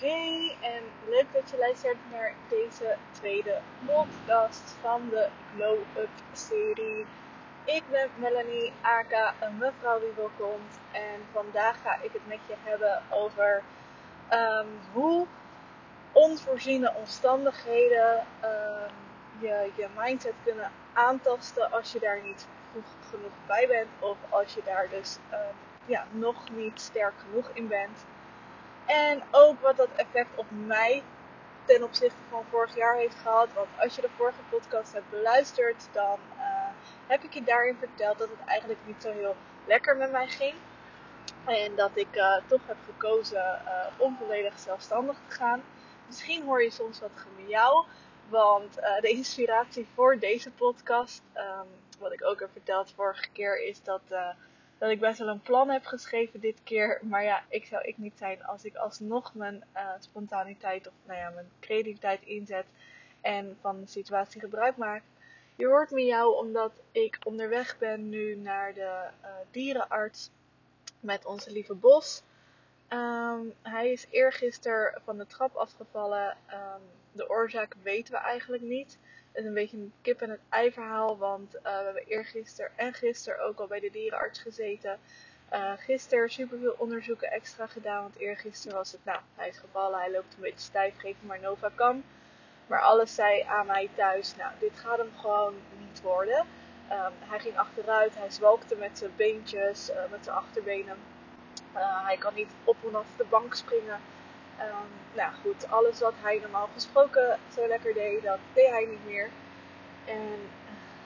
Hey en leuk dat je luistert naar deze tweede podcast van de Glow Up serie. Ik ben Melanie Aka, een mevrouw die wil komt en vandaag ga ik het met je hebben over um, hoe onvoorziene omstandigheden um, je, je mindset kunnen aantasten als je daar niet vroeg genoeg bij bent of als je daar dus um, ja, nog niet sterk genoeg in bent. En ook wat dat effect op mij ten opzichte van vorig jaar heeft gehad. Want als je de vorige podcast hebt beluisterd, dan uh, heb ik je daarin verteld dat het eigenlijk niet zo heel lekker met mij ging. En dat ik uh, toch heb gekozen uh, om volledig zelfstandig te gaan. Misschien hoor je soms wat gemiauw. Want de inspiratie voor deze podcast, um, wat ik ook heb verteld vorige keer, is dat dat ik best wel een plan heb geschreven dit keer. Maar ja, ik zou ik niet zijn als ik alsnog mijn uh, spontaniteit of nou ja, mijn creativiteit inzet en van de situatie gebruik maak. Je hoort me jou omdat ik onderweg ben nu naar de uh, dierenarts met onze lieve Bos. Um, hij is eergisteren van de trap afgevallen. Um, de oorzaak weten we eigenlijk niet. Een beetje een kip en het ei verhaal, want uh, we hebben eergisteren en gisteren ook al bij de dierenarts gezeten. Uh, gisteren superveel onderzoeken extra gedaan, want eergisteren was het, nou, hij is gevallen, hij loopt een beetje stijf, geef hem maar Novacam. Maar alles zei aan mij thuis, nou, dit gaat hem gewoon niet worden. Um, hij ging achteruit, hij zwalkte met zijn beentjes, uh, met zijn achterbenen. hij kan niet op en af de bank springen. Um, nou goed, alles wat hij normaal gesproken zo lekker deed, dat deed hij niet meer. En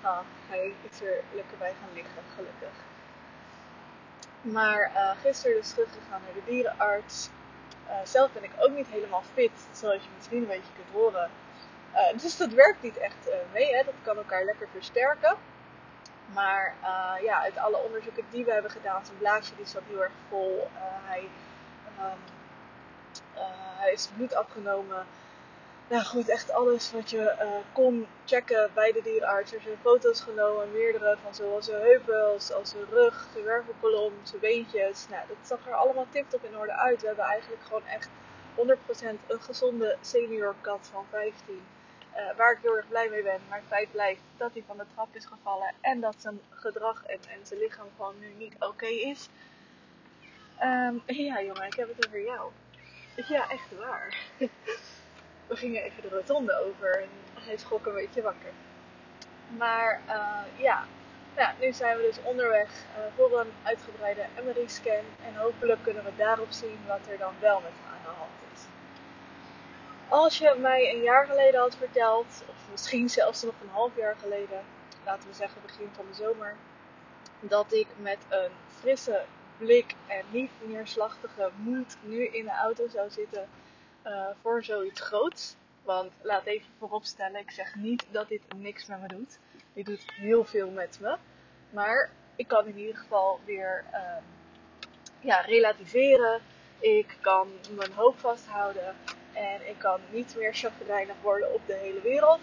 uh, hij is er lekker bij gaan liggen, gelukkig. Maar uh, gisteren dus teruggegaan naar de dierenarts. Uh, zelf ben ik ook niet helemaal fit, zoals je misschien een beetje kunt horen. dus dat werkt niet echt mee, hè? dat kan elkaar lekker versterken. Maar ja, uit alle onderzoeken die we hebben gedaan, zijn blaasje die zat heel erg vol. hij um, uh, hij is bloed afgenomen. Nou goed, echt alles wat je uh, kon checken bij de dierenarts. Er zijn foto's genomen, meerdere van zowel zijn heupels als zijn rug, zijn wervelkolom, zijn beentjes. Nou, dat zag er allemaal tip-top in orde uit. We hebben eigenlijk gewoon echt 100% een gezonde senior kat van 15. Uh, eh, waar ik heel erg blij mee ben. Maar het feit blijft dat hij van de trap is gevallen. En dat zijn gedrag en, zijn lichaam gewoon nu niet oké is. Um, ja jongen, ik heb het over jou. Ja, echt waar. We gingen even de rotonde over en hij schrok een beetje wakker. Maar uh, ja, nu zijn we dus onderweg uh, voor een uitgebreide MRI-scan. En hopelijk kunnen we daarop zien wat er dan wel met aan de hand is. Als je mij een jaar geleden had verteld, of misschien zelfs nog een half jaar geleden, laten we zeggen begin van de zomer, dat ik met een frisse blik en niet neerslachtige moed nu in de auto zou zitten uh, voor zoiets groots. Want laat even vooropstellen, ik zeg niet dat dit niks met me doet. Dit doet heel veel met me. Maar ik kan in ieder geval weer uh, ja, relativeren. Ik kan mijn hoop vasthouden. En ik kan niet meer chagrijnig worden op de hele wereld.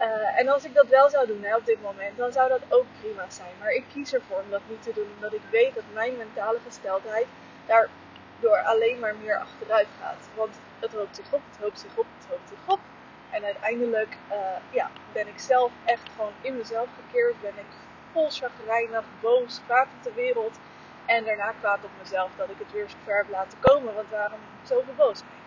Uh, en als ik dat wel zou doen hè, op dit moment, dan zou dat ook prima zijn. Maar ik kies ervoor om dat niet te doen, omdat ik weet dat mijn mentale gesteldheid daardoor alleen maar meer achteruit gaat. Want het hoopt zich op, het hoopt zich op, het hoopt zich op. En uiteindelijk uh, ja, ben ik zelf echt gewoon in mezelf gekeerd. Ben ik vol chagrijnig, boos, kwaad op de wereld. En daarna kwaad op mezelf dat ik het weer zo ver heb laten komen. Want waarom zoveel boosheid?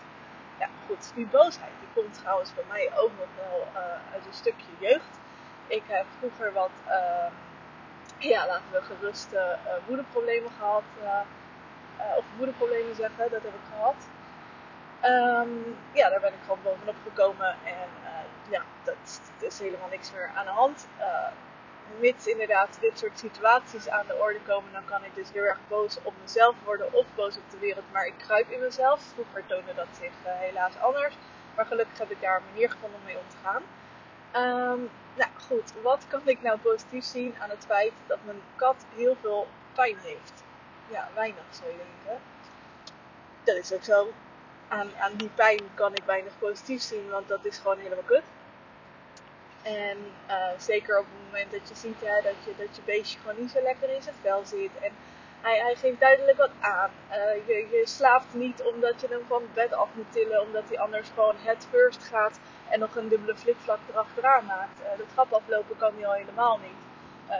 Ja, goed, die boosheid die komt trouwens bij mij ook nog wel uh, uit een stukje jeugd. Ik heb vroeger wat, uh, ja, laten we gerust uh, woedeproblemen gehad. of woedeproblemen zeggen, dat heb ik gehad. Um, ja, daar ben ik gewoon bovenop gekomen en ja, dat, dat, is helemaal niks meer aan de hand mits inderdaad dit soort situaties aan de orde komen, dan kan ik dus heel erg boos op mezelf worden of boos op de wereld. Maar ik kruip in mezelf. Vroeger toonde dat zich uh, helaas anders. Maar gelukkig heb ik daar een manier gevonden om mee om te gaan. Um, nou goed, wat kan ik nou positief zien aan het feit dat mijn kat heel veel pijn heeft? Ja, weinig zou je denken. Dat is ook zo. Aan die pijn kan ik weinig positief zien, want dat is gewoon helemaal kut. En uh, zeker op het moment dat je ziet hè, dat, je, dat je beestje gewoon niet zo lekker in zijn vel zit. En Hij, hij geeft duidelijk wat aan. Uh, je, je slaapt niet omdat je hem van het bed af moet tillen, omdat hij anders gewoon head first gaat en nog een dubbele flikvlak erachteraan maakt. Uh, de trap aflopen kan hij al helemaal niet.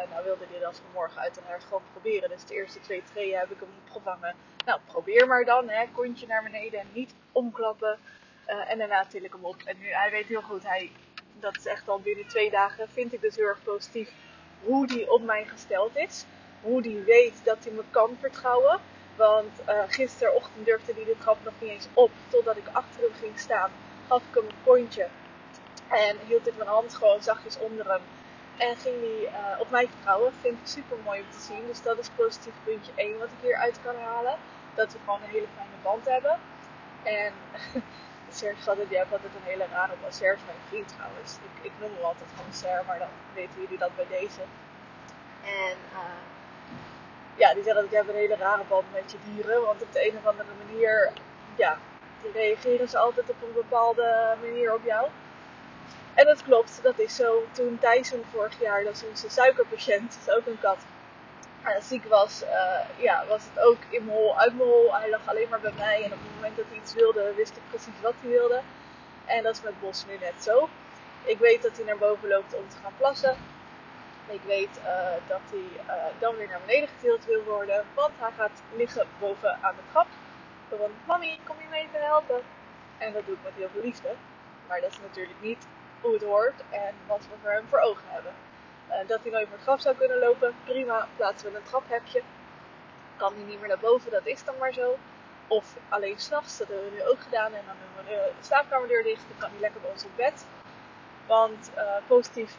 Nou wilde hij dat vanmorgen uiteraard gewoon proberen. Dus de eerste twee treden heb ik hem opgevangen. Nou, probeer maar dan. Hè. Kontje naar beneden en niet omklappen. En daarna til ik hem op. En nu, hij weet heel goed, hij, dat is echt al binnen twee dagen, vind ik dus heel erg positief hoe die op mij gesteld is. Hoe die weet dat hij me kan vertrouwen. Want uh, gisterochtend durfde hij de trap nog niet eens op. Totdat ik achter hem ging staan, gaf ik hem een kontje. En hield ik mijn hand gewoon zachtjes onder hem. En ging hij uh, op mij vertrouwen. Vind ik super mooi om te zien. Dus dat is positief puntje 1 wat ik hieruit kan halen. Dat we gewoon een hele fijne band hebben. En Serge die heeft altijd een hele rare. Serge is mijn vriend trouwens. Ik, ik noem hem altijd gewoon maar dan weten jullie dat bij deze. En uh, ja, die zegt dat ik heb een hele rare band met je dieren. Want op de een of andere manier, ja, reageren ze altijd op een bepaalde manier op jou. En dat klopt, dat is zo. Toen Tyson vorig jaar, dat is onze suikerpatiënt, dat is ook een kat, uh, ziek was, uh, ja, was het ook in mijn hol, uit mijn hol. Hij lag alleen maar bij mij en op het moment dat hij iets wilde, wist ik precies wat hij wilde. En dat is met Bos nu net zo. Ik weet dat hij naar boven loopt om te gaan plassen. Ik weet uh, dat hij dan weer naar beneden getild wil worden, want hij gaat liggen boven aan de trap. Van, mami, kom je me even helpen? En dat doe ik met heel veel liefde. Maar dat is natuurlijk niet hoe het hoort en wat we voor hem voor ogen hebben. Uh, dat hij nooit meer trap zou kunnen lopen, prima, plaatsen we een traphekje. Kan hij niet meer naar boven, dat is dan maar zo. Of alleen s'nachts, dat hebben we nu ook gedaan. En dan doen we de slaapkamerdeur dicht, dan kan hij lekker bij ons op bed. Want uh, positief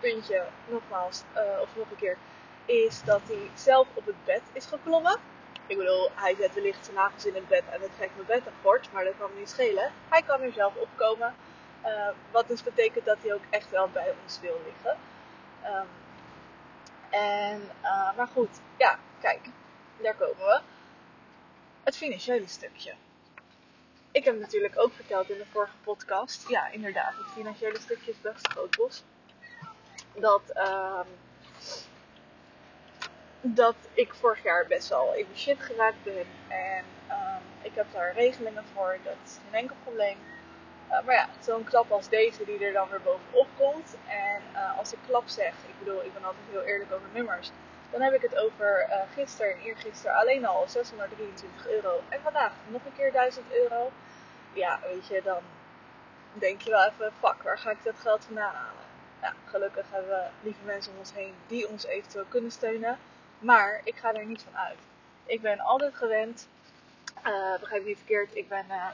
puntje, nogmaals, uh, of nog een keer, is dat hij zelf op het bed is geklommen. Ik bedoel, hij zet wellicht zijn nagels in het bed en het trekt mijn bed akkoord, maar dat kan me niet schelen. Hij kan er zelf opkomen. Wat dus betekent dat hij ook echt wel bij ons wil liggen. Um, en, uh, maar goed, ja, kijk, daar komen we. Het financiële stukje. Ik heb natuurlijk ook verteld in de vorige podcast, ja, inderdaad, het financiële stukje is best groot bos. Dat, um, dat ik vorig jaar best wel in de shit geraakt ben. En um, ik heb daar regelingen voor, dat is geen enkel probleem. Uh, maar ja, zo'n klap als deze die er dan weer bovenop komt. En uh, als ik klap zeg, ik bedoel, ik ben altijd heel eerlijk over nummers. Dan heb ik het over uh, gisteren en eergisteren alleen al 623 euro. En vandaag nog een keer 1000 euro. Ja, weet je, dan denk je wel even, fuck, waar ga ik dat geld vandaan halen? Ja, gelukkig hebben we lieve mensen om ons heen die ons eventueel kunnen steunen. Maar ik ga er niet van uit. Ik ben altijd gewend uh, begrijp niet verkeerd, ik ben uh,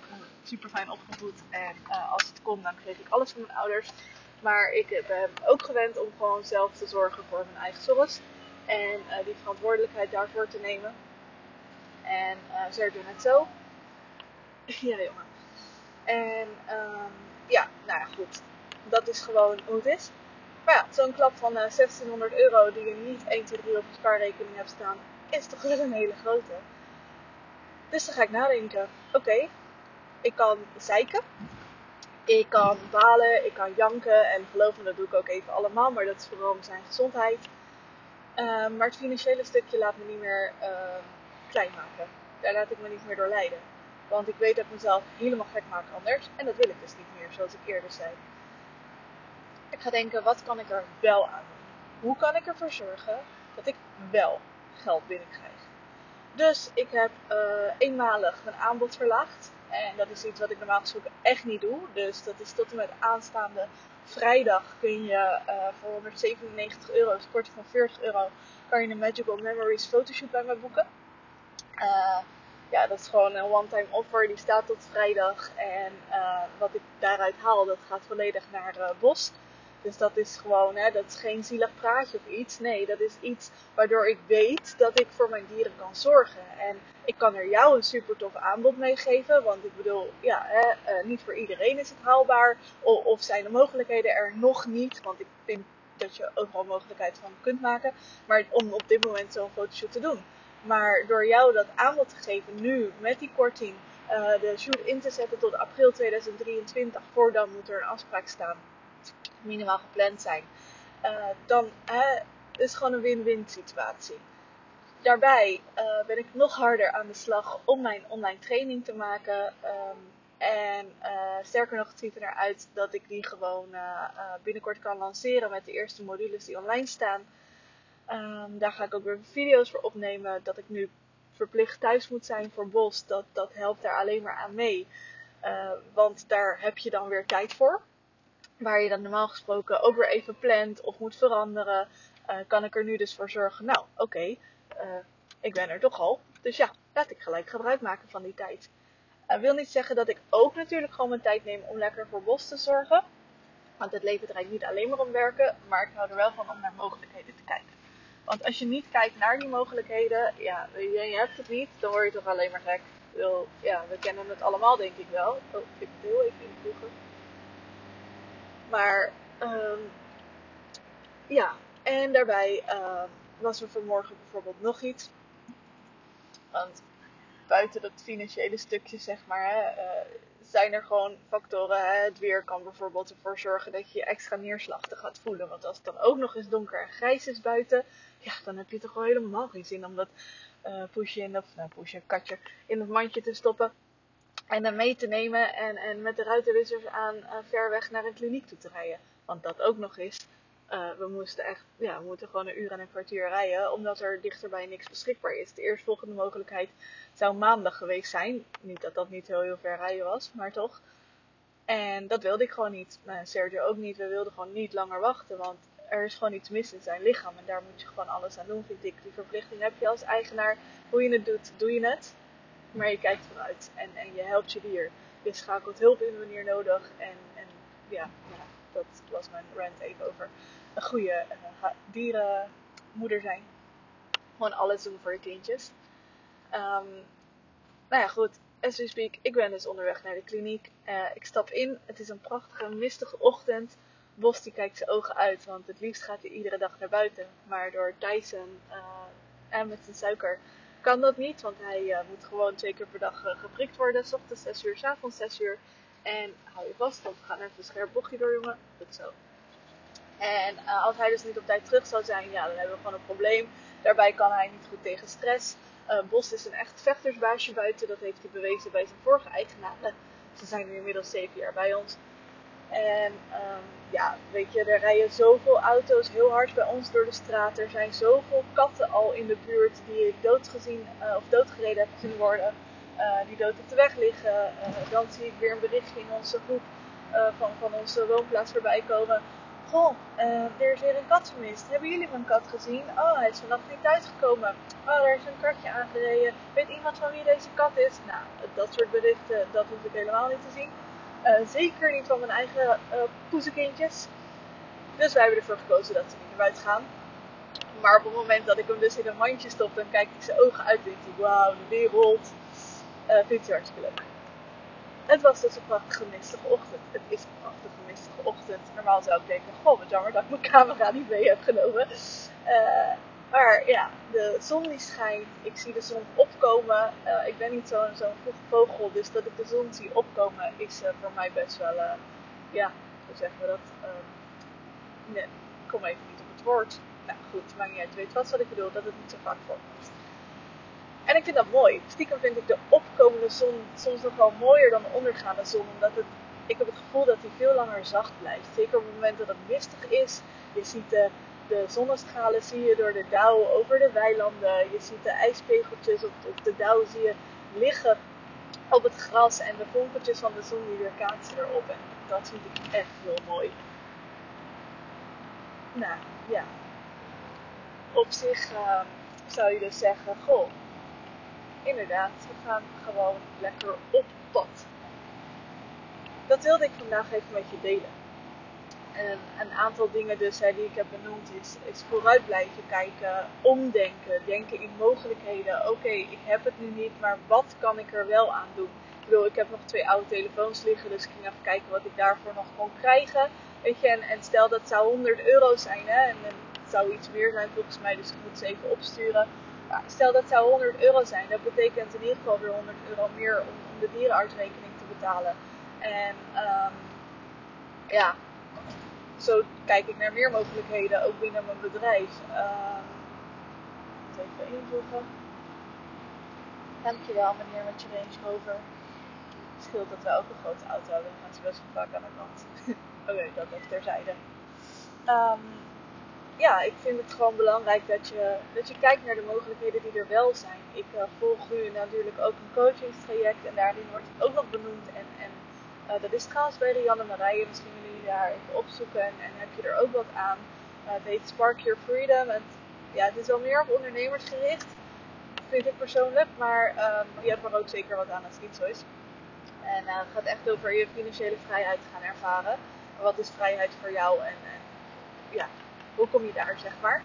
super fijn opgevoed en uh, als het kon dan kreeg ik alles van mijn ouders. Maar ik ben ook gewend om gewoon zelf te zorgen voor mijn eigen zorg en die verantwoordelijkheid daarvoor te nemen. En zij doen het zo. ja jongen. En um, ja, nou ja, goed. Dat is gewoon hoe het is. Maar ja, zo'n klap van 1600 euro die je niet 1, 2, 3 op je spaarrekening hebt staan, is toch wel een hele grote. Dus dan ga ik nadenken. Oké, ik kan zeiken. Ik kan balen, ik kan janken. En geloof me, dat doe ik ook even allemaal. Maar dat is vooral zijn gezondheid. Uh, maar het financiële stukje laat me niet meer uh, klein maken. Daar laat ik me niet meer door leiden. Want ik weet dat ik mezelf helemaal gek maak anders. En dat wil ik dus niet meer, zoals ik eerder zei. Ik ga denken, wat kan ik er wel aan doen? Hoe kan ik ervoor zorgen dat ik wel geld binnenkrijg? Dus ik heb uh, eenmalig mijn aanbod verlaagd. En dat is iets wat ik normaal gesproken echt niet doe. Dus dat is tot en met aanstaande vrijdag kun je uh, voor 197 euro, een korting van 40 euro, kan je een Magical Memories fotoshoot bij me boeken. Uh, ja, dat is gewoon een one-time offer. Die staat tot vrijdag. En wat ik daaruit haal, dat gaat volledig naar Bos. Dus dat is gewoon, hè, dat is geen zielig praatje of iets. Nee, dat is iets waardoor ik weet dat ik voor mijn dieren kan zorgen. En ik kan er jou een super tof aanbod mee geven. Want ik bedoel, ja, hè, uh, niet voor iedereen is het haalbaar. Of, of, zijn de mogelijkheden er nog niet. Want ik vind dat je overal mogelijkheid van kunt maken. Maar om op dit moment zo'n fotoshoot te doen. Maar door jou dat aanbod te geven nu met die korting. Uh, de shoot in te zetten tot april 2023. Voor dan moet er een afspraak staan minimaal gepland zijn. Uh, dan uh, is het gewoon een win-win situatie. daarbij uh, ben ik nog harder aan de slag om mijn online training te maken. Um, en sterker nog, het ziet er naar uit dat ik die gewoon binnenkort kan lanceren met de eerste modules die online staan. Um, daar ga ik ook weer video's voor opnemen. Dat ik nu verplicht thuis moet zijn voor Bos, dat, dat helpt daar alleen maar aan mee. want daar heb je dan weer tijd voor. Waar je dan normaal gesproken ook weer even plant of moet veranderen. kan ik er nu dus voor zorgen. Nou, oké. Uh, ik ben er toch al. Dus ja, laat ik gelijk gebruik maken van die tijd. Dat wil niet zeggen dat ik ook natuurlijk gewoon mijn tijd neem om lekker voor bos te zorgen. Want het leven draait niet alleen maar om werken, maar ik hou er wel van om naar mogelijkheden te kijken. Want als je niet kijkt naar die mogelijkheden, ja, je hebt het niet, dan word je toch alleen maar gek. Wil, ja, we kennen het allemaal denk ik wel. Oh, ik heel even invoegen. Maar, um, ja, en daarbij um, was er vanmorgen bijvoorbeeld nog iets. Want buiten dat financiële stukje, zeg maar, hè, uh, zijn er gewoon factoren. Het weer kan bijvoorbeeld ervoor zorgen dat je je extra neerslachtig gaat voelen. Want als het dan ook nog eens donker en grijs is buiten, ja, dan heb je toch wel helemaal geen zin om dat uh, poesje in, of nou, poesje, katje in het mandje te stoppen. En dan mee te nemen en, en met de ruitenwissers aan ver weg naar een kliniek toe te rijden. Want dat ook nog is. Uh, we moesten echt, ja, we moeten gewoon een uur en een kwartier rijden, omdat er dichterbij niks beschikbaar is. De eerstvolgende mogelijkheid zou maandag geweest zijn. Niet dat dat niet heel, heel ver rijden was, maar toch. En dat wilde ik gewoon niet. Uh, Sergio ook niet. We wilden gewoon niet langer wachten, want er is gewoon iets mis in zijn lichaam. En daar moet je gewoon alles aan doen, vind ik. Die verplichting heb je als eigenaar. Hoe je het doet, doe je het. Maar je kijkt vooruit en, en je helpt je dier. Je schakelt hulp in wanneer nodig. En, en ja, ja dat was mijn rant even over een goede uh, dierenmoeder zijn. Gewoon alles doen voor je kindjes. Um, nou ja, goed. As we speak, ik ben dus onderweg naar de kliniek. Uh, ik stap in. Het is een prachtige, mistige ochtend. Bos die kijkt zijn ogen uit, want het liefst gaat hij iedere dag naar buiten. Maar door Tyson uh, en met zijn suiker kan dat niet, want hij uh, moet gewoon twee keer per dag geprikt worden. S ochtends 6 uur, s avonds 6 uur. En hou je vast, want we gaan even een scherp bochtje door, jongen. Goed zo. En uh, als hij dus niet op tijd terug zou zijn, ja, dan hebben we gewoon een probleem. Daarbij kan hij niet goed tegen stress. Bos is een echt vechtersbaasje buiten. Dat heeft hij bewezen bij zijn vorige eigenaren. Ze zijn nu inmiddels zeven jaar bij ons. En um, ja, weet je, er rijden zoveel auto's heel hard bij ons door de straat. Er zijn zoveel katten al in de buurt die ik doodgezien uh, of doodgereden heb zien worden. Uh, die dood op de weg liggen. dan zie ik weer een berichtje in onze groep van, van onze woonplaats voorbij komen. Goh, er is weer een kat vermist. Hebben jullie mijn kat gezien? Oh, hij is vannacht niet thuisgekomen. Oh, er is een katje aangereden. Weet iemand van wie deze kat is? Nou, dat soort berichten, dat hoef ik helemaal niet te zien. Uh, zeker niet van mijn eigen uh. Dus wij hebben ervoor gekozen dat ze niet naar buiten gaan. Maar op het moment dat ik hem dus in een mandje stop, dan kijkt hij zijn ogen uit en denkt hij, wauw, de wereld. Uh, vindt hij hartstikke leuk. Het was dus een prachtige mistige ochtend. Het is een prachtige mistige ochtend. Normaal zou ik denken, goh, wat jammer dat ik mijn camera niet mee heb genomen. Uh, maar ja, de zon die schijnt. Ik zie de zon opkomen. Uh, ik ben niet zo'n zo vogel, dus dat ik de zon zie opkomen is uh, voor mij best wel, ja, hoe zeggen we dat? nee, ik kom even niet op het woord. Nou goed, maar je weet wat wat ik bedoel, dat het niet zo vaak voorkomt. En ik vind dat mooi. Stiekem vind ik de opkomende zon soms nog wel mooier dan de ondergaande zon. Omdat het, ik heb het gevoel dat die veel langer zacht blijft. Zeker op het moment dat het mistig is. Je ziet de, de zonnestralen zie je door de dauw over de weilanden. Je ziet de ijspegeltjes op, op de dauw zie je liggen op het gras. En de vonkeltjes van de zon die weer kaatsen erop. En dat vind ik echt heel mooi. Nou, ja. Op zich uh, zou je dus zeggen, goh, inderdaad, we gaan gewoon lekker op pad. Dat wilde ik vandaag even met je delen. En een aantal dingen dus hè, die ik heb benoemd is, is vooruit blijven kijken, omdenken, denken in mogelijkheden. Oké, ik heb het nu niet, maar wat kan ik er wel aan doen? Ik bedoel, ik heb nog twee oude telefoons liggen, dus ik ging even kijken wat ik daarvoor nog kon krijgen. Weet je, en, stel dat zou 100 euro zijn, hè, en, het zou iets meer zijn volgens mij, dus ik moet ze even opsturen stel dat zou 100 euro zijn, dat betekent in ieder geval weer 100 euro meer om, de dierenartsrekening te betalen. En um, ja, zo kijk ik naar meer mogelijkheden, ook binnen mijn bedrijf. Het even invoegen. Dankjewel meneer met je Range Rover. Het scheelt dat we ook een grote auto hebben. Dan gaan ze best wel vaak aan de kant. Oké, dat even terzijde. Um, ja, ik vind het gewoon belangrijk dat je, dat je kijkt naar de mogelijkheden die er wel zijn. Ik uh, volg nu natuurlijk ook een coachingstraject en daarin wordt het ook nog benoemd. En, en uh, dat is trouwens bij Rianne Marije. Misschien daar even opzoeken en, heb je er ook wat aan. Uh, het heet Spark Your Freedom. En, ja, het is wel meer op ondernemers gericht, vind ik persoonlijk. Maar um, je hebt er ook zeker wat aan als het niet zo is. En het gaat echt over je financiële vrijheid gaan ervaren. Wat is vrijheid voor jou en, ja, hoe kom je daar, zeg maar.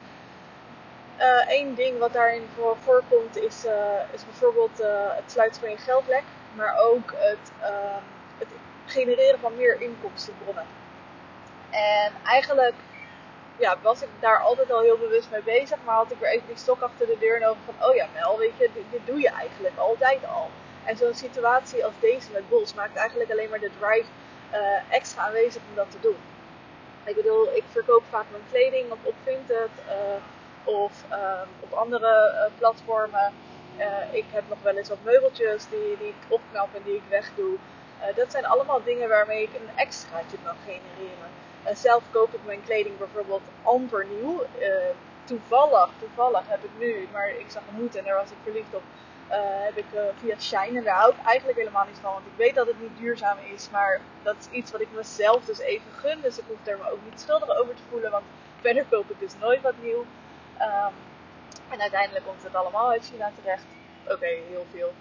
Eén uh, ding wat daarin voor voorkomt is, bijvoorbeeld het sluiten van je geldlek, maar ook het, ehm, het, genereren van meer inkomstenbronnen. En eigenlijk ja, was ik daar altijd al heel bewust mee bezig, maar had ik weer even die stok achter de deur over van, oh ja Mel, weet je, dit, doe je eigenlijk altijd al. En zo'n situatie als deze met Bos maakt eigenlijk alleen maar de drive extra aanwezig om dat te doen. Ik bedoel, ik verkoop vaak mijn kleding op, op Vinted uh, of uh, op andere platformen. ik heb nog wel eens wat meubeltjes die, die ik opknap en die ik wegdoe. dat zijn allemaal dingen waarmee ik een extraatje kan genereren. Zelf koop ik mijn kleding bijvoorbeeld amper nieuw. toevallig, toevallig heb ik nu, maar ik zag een moed en daar was ik verliefd op uh, heb ik uh, via Shine. En daar hou ik eigenlijk helemaal niet van. Want ik weet dat het niet duurzaam is. Maar dat is iets wat ik mezelf dus even gun. Dus ik hoef er me ook niet schuldig over te voelen. Want verder koop ik dus nooit wat nieuw. Um, en uiteindelijk komt het allemaal uit China terecht. Oké, heel veel.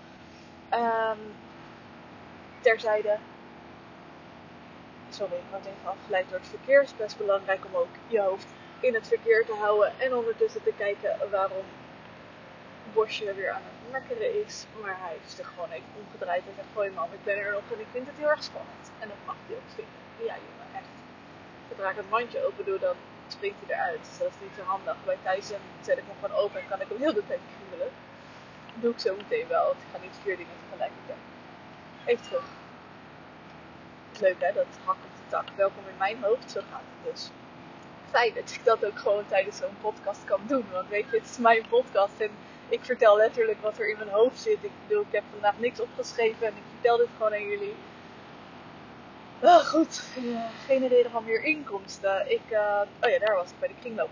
Um, terzijde. Sorry, ik word even afgeleid door het verkeer. Het is best belangrijk om ook je hoofd in het verkeer te houden. En ondertussen te kijken waarom bosje weer aan het mekkeren is. Maar hij heeft zich gewoon even omgedraaid en zegt: Gooi mam, ik ben er nog en ik vind het heel erg spannend. En dat mag hij ook vinden. Ja, jongen, echt. Zodra ik het mandje open doe, dan springt hij eruit. Dus dat is niet zo handig. Bij Tyson zet ik hem gewoon open en kan ik hem heel de tijd kriebelen. Doe ik zo meteen wel, want ik ga niet vier dingen tegelijkertijd. Even terug. Leuk hè, dat hak op de tak. Welkom in mijn hoofd, zo gaat het dus fijn dat ik dat ook gewoon tijdens zo'n podcast kan doen. Want weet je, het is mijn podcast en ik vertel letterlijk wat er in mijn hoofd zit. Ik bedoel, ik heb vandaag niks opgeschreven en ik vertel dit gewoon aan jullie. Oh, goed, uh, genereren van meer inkomsten. Ik, uh, oh ja, daar was ik bij de kringloop.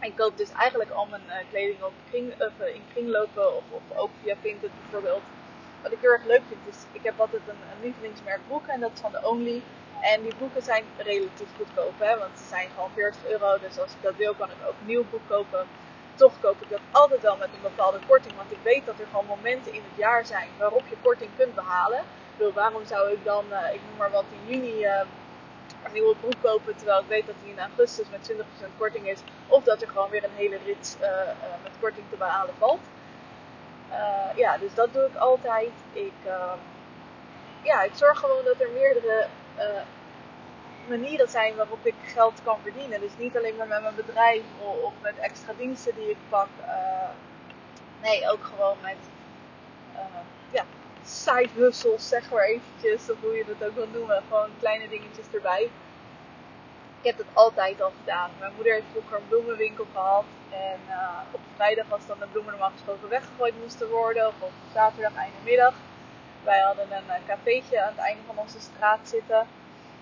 Ik koop dus eigenlijk al mijn uh, kleding op kring, in kringlopen of, of ook via Vinted bijvoorbeeld. Wat ik heel erg leuk vind is, ik heb altijd een, een lievelingsmerk boeken en dat is van de Only. En die boeken zijn relatief goedkoop, hè, want ze zijn gewoon 40 euro. Dus als ik dat wil, kan ik ook een nieuw boek kopen toch koop ik dat altijd wel met een bepaalde korting. Want ik weet dat er gewoon momenten in het jaar zijn waarop je korting kunt behalen. Ik bedoel, waarom zou ik dan, uh, ik noem maar wat, in juni uh, een nieuwe broek kopen. Terwijl ik weet dat die in augustus met 20% korting is. Of dat er gewoon weer een hele rit uh, met korting te behalen valt. Ja, dus dat doe ik altijd. Ik, ehm, ja, ik zorg gewoon dat er meerdere manieren zijn waarop ik geld kan verdienen. Dus niet alleen maar met mijn bedrijf of met extra diensten die ik pak. Uh, nee, ook gewoon met ja, side zeg maar eventjes. Of hoe je dat ook wil noemen. Gewoon kleine dingetjes erbij. Ik heb dat altijd al gedaan. Mijn moeder heeft vroeger een bloemenwinkel gehad. En uh, op vrijdag was dan de bloemen normaal gesproken weggegooid moesten worden. Of op zaterdag, einde middag. Wij hadden een cafeetje aan het einde van onze straat zitten.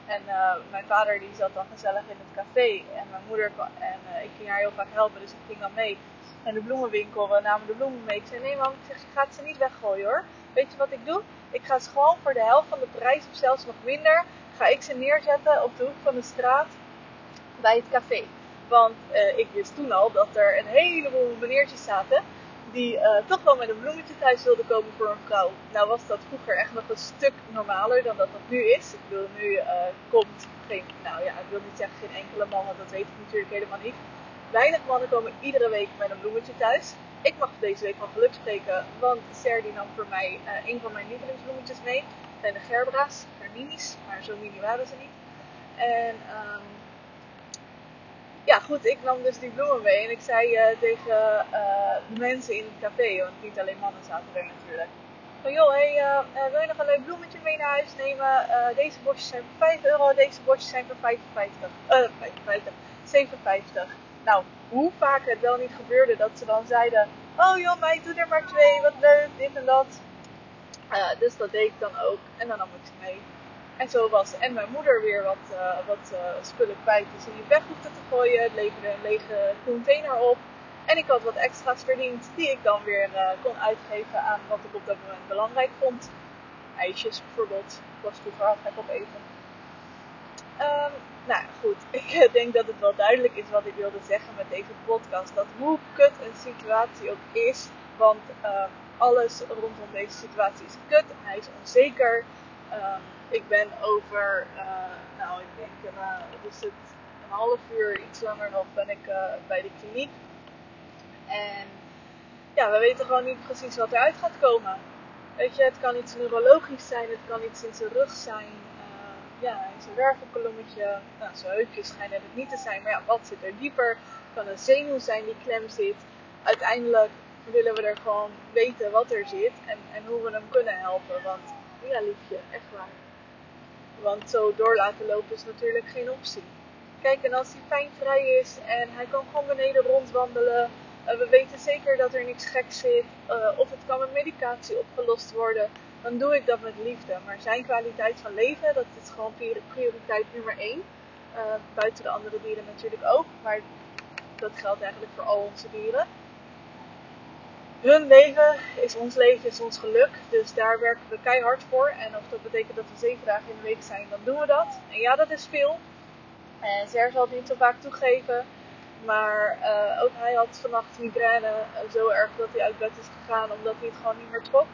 En uh, mijn vader die zat dan gezellig in het café. En mijn moeder en uh, ik ging haar heel vaak helpen, dus ik ging dan mee naar de bloemenwinkel. We namen de bloemen mee. Ik zei: Nee, mam, ik, zeg, ik ga ze niet weggooien hoor. Weet je wat ik doe? Ik ga ze gewoon voor de helft van de prijs, of zelfs nog minder, ga ik ze neerzetten op de hoek van de straat bij het café. Want uh, ik wist toen al dat er een heleboel meneertjes zaten die uh, toch wel met een bloemetje thuis wilde komen voor een vrouw. Nou was dat vroeger echt nog een stuk normaler dan dat dat nu is. Ik bedoel, nu uh, komt geen, nou ja, ik wil niet zeggen geen enkele man, want dat weet ik natuurlijk helemaal niet. Weinig mannen komen iedere week met een bloemetje thuis. Ik mag deze week van geluk spreken, want Ser die nam voor mij een van mijn lievelingsbloemetjes mee. Dat zijn de Gerbra's, Germinis, maar zo mini waren ze niet. En um, ja, goed, ik nam dus die bloemen mee en ik zei uh, tegen uh, de mensen in het café, want niet alleen mannen zaten er natuurlijk. Van joh, hey, uh, wil je nog een leuk bloemetje mee naar huis nemen? deze bosjes zijn voor 5 euro, deze bosjes zijn voor 55. 55, 57. nou, hoe vaak het wel niet gebeurde dat ze dan zeiden: Oh joh, mij doe er maar twee, wat leuk, dit en dat. Dus dat deed ik dan ook en dan nam ik ze mee. En zo was en mijn moeder weer wat, uh, wat uh, spullen kwijt die ze niet weg hoefde te gooien. Het leverde een lege container op. En ik had wat extra's verdiend die ik dan weer kon uitgeven aan wat ik op dat moment belangrijk vond. IJsjes bijvoorbeeld. Was vroeger al gek op eten. Um, nou goed, ik denk dat het wel duidelijk is wat ik wilde zeggen met deze podcast. Dat hoe kut een situatie ook is, want um, alles rondom deze situatie is kut. Hij is onzeker. Um, ik ben over, uh, nou ik denk, uh, is het, een half uur, iets langer nog, ben ik uh, bij de kliniek. En ja, we weten gewoon niet precies wat eruit gaat komen. Weet je, het kan iets neurologisch zijn, het kan iets in zijn rug zijn, ja, in zijn wervelkolommetje. Nou, zijn heupjes schijnen het niet te zijn, maar ja, wat zit er dieper? Het kan een zenuw zijn die klem zit. Uiteindelijk willen we er gewoon weten wat er zit en, en hoe we hem kunnen helpen. Want ja, liefje, echt waar. Want zo door laten lopen is natuurlijk geen optie. Kijk, en als hij pijnvrij is en hij kan gewoon beneden rondwandelen. Uh, we weten zeker dat er niks geks zit. Uh, of het kan met medicatie opgelost worden. Dan doe ik dat met liefde. Maar zijn kwaliteit van leven, dat is gewoon prioriteit nummer één. Uh, buiten de andere dieren natuurlijk ook. Maar dat geldt eigenlijk voor al onze dieren hun leven is ons leven, is ons geluk. Dus daar werken we keihard voor. En of dat betekent dat we zeven dagen in de week zijn, dan doen we dat. En ja, dat is veel. En Ser zal het niet zo vaak toegeven. Maar uh, ook hij had vannacht migraine uh, zo erg dat hij uit bed is gegaan omdat hij het gewoon niet meer trok.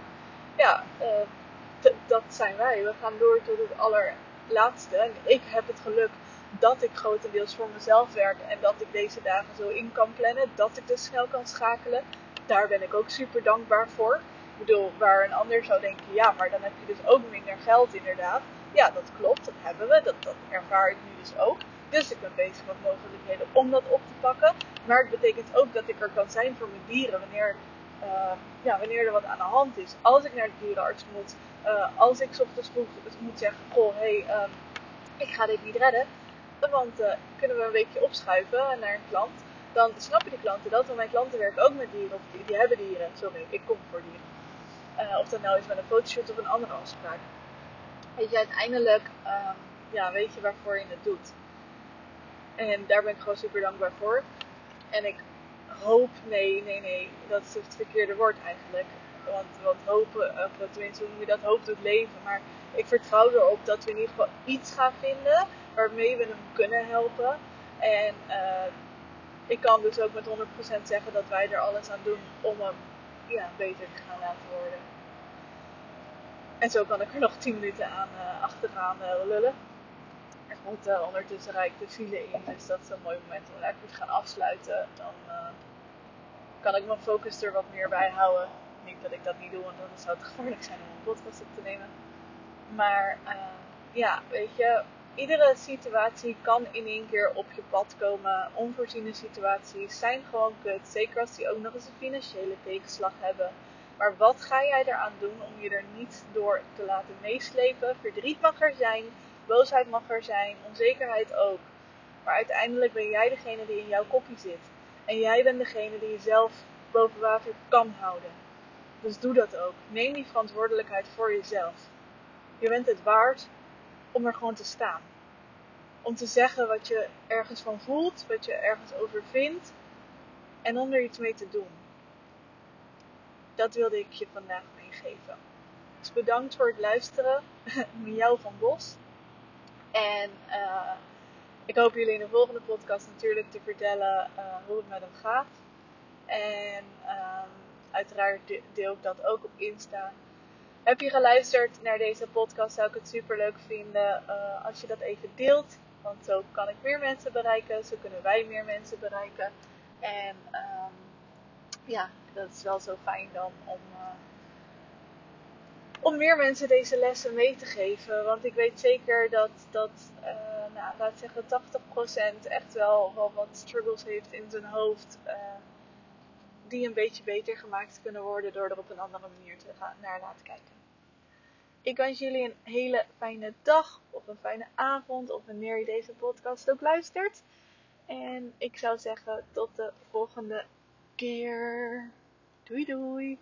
Ja, uh, dat zijn wij. We gaan door tot het allerlaatste. En ik heb het geluk dat ik grotendeels voor mezelf werk en dat ik deze dagen zo in kan plannen. Dat ik dus snel kan schakelen daar ben ik ook super dankbaar voor. Ik bedoel, waar een ander zou denken, ja, maar dan heb je dus ook minder geld inderdaad. Ja, dat klopt, dat hebben we, dat, dat ervaar ik nu dus ook. Dus ik ben bezig met mogelijkheden om dat op te pakken. Maar het betekent ook dat ik er kan zijn voor mijn dieren wanneer, uh, ja, wanneer er wat aan de hand is. Als ik naar de dierenarts moet, uh, als ik ochtends vroeg moet zeggen, goh, hé, hey, um, ik ga dit niet redden. Want uh, kunnen we een weekje opschuiven naar een klant dan snappen die klanten dat. Want mijn klanten werken ook met dieren, of die, hebben dieren. Sorry, ik kom voor dieren. Uh, of dat nou is met een fotoshoot of een andere afspraak. Weet je, uiteindelijk um, ja, weet je waarvoor je het doet. En daar ben ik gewoon super dankbaar voor. En ik hoop, nee, nee, nee, dat is het verkeerde woord eigenlijk. Want, want hopen, of tenminste hoe noem je dat, hoop doet leven. Maar ik vertrouw erop dat we in ieder geval iets gaan vinden waarmee we hem kunnen helpen. En uh, ik kan dus ook met 100% zeggen dat wij er alles aan doen om hem ja, beter te gaan laten worden. En zo kan ik er nog 10 minuten aan uh, achteraan uh, lullen. Er moet uh, ondertussen rijk de file in, dus dat is een mooi moment om lekker te gaan afsluiten. Dan kan ik mijn focus er wat meer bij houden. Niet dat ik dat niet doe, want dan zou het gevaarlijk zijn om een podcast op te nemen. Maar ja, weet je, iedere situatie kan in één keer op je pad komen. Onvoorziene situaties zijn gewoon kut. Zeker als die ook nog eens een financiële tegenslag hebben. Maar wat ga jij eraan doen om je er niet door te laten meeslepen? Verdriet mag er zijn, boosheid mag er zijn, onzekerheid ook. Maar uiteindelijk ben jij degene die in jouw kopje zit. En jij bent degene die jezelf boven water kan houden. Dus doe dat ook. Neem die verantwoordelijkheid voor jezelf. Je bent het waard om er gewoon te staan. Om te zeggen wat je ergens van voelt, wat je ergens over vindt en om er iets mee te doen. Dat wilde ik je vandaag meegeven. Dus bedankt voor het luisteren. Miauw van Bos. En uh, ik hoop jullie in de volgende podcast natuurlijk te vertellen uh, hoe het met hem gaat. En uh, uiteraard deel ik dat ook op Insta. Heb je geluisterd naar deze podcast? Zou ik het super leuk vinden uh, als je dat even deelt. Want zo kan ik meer mensen bereiken. Zo kunnen wij meer mensen bereiken. En um, ja, dat is wel zo fijn dan om, uh, om meer mensen deze lessen mee te geven. Want ik weet zeker dat, dat uh, nou, laat zeggen 80% echt wel, wel wat struggles heeft in zijn hoofd. Die een beetje beter gemaakt kunnen worden door er op een andere manier te gaan, naar laten kijken. Ik wens jullie een hele fijne dag of een fijne avond of wanneer je deze podcast ook luistert. En ik zou zeggen tot de volgende keer. Doei doei!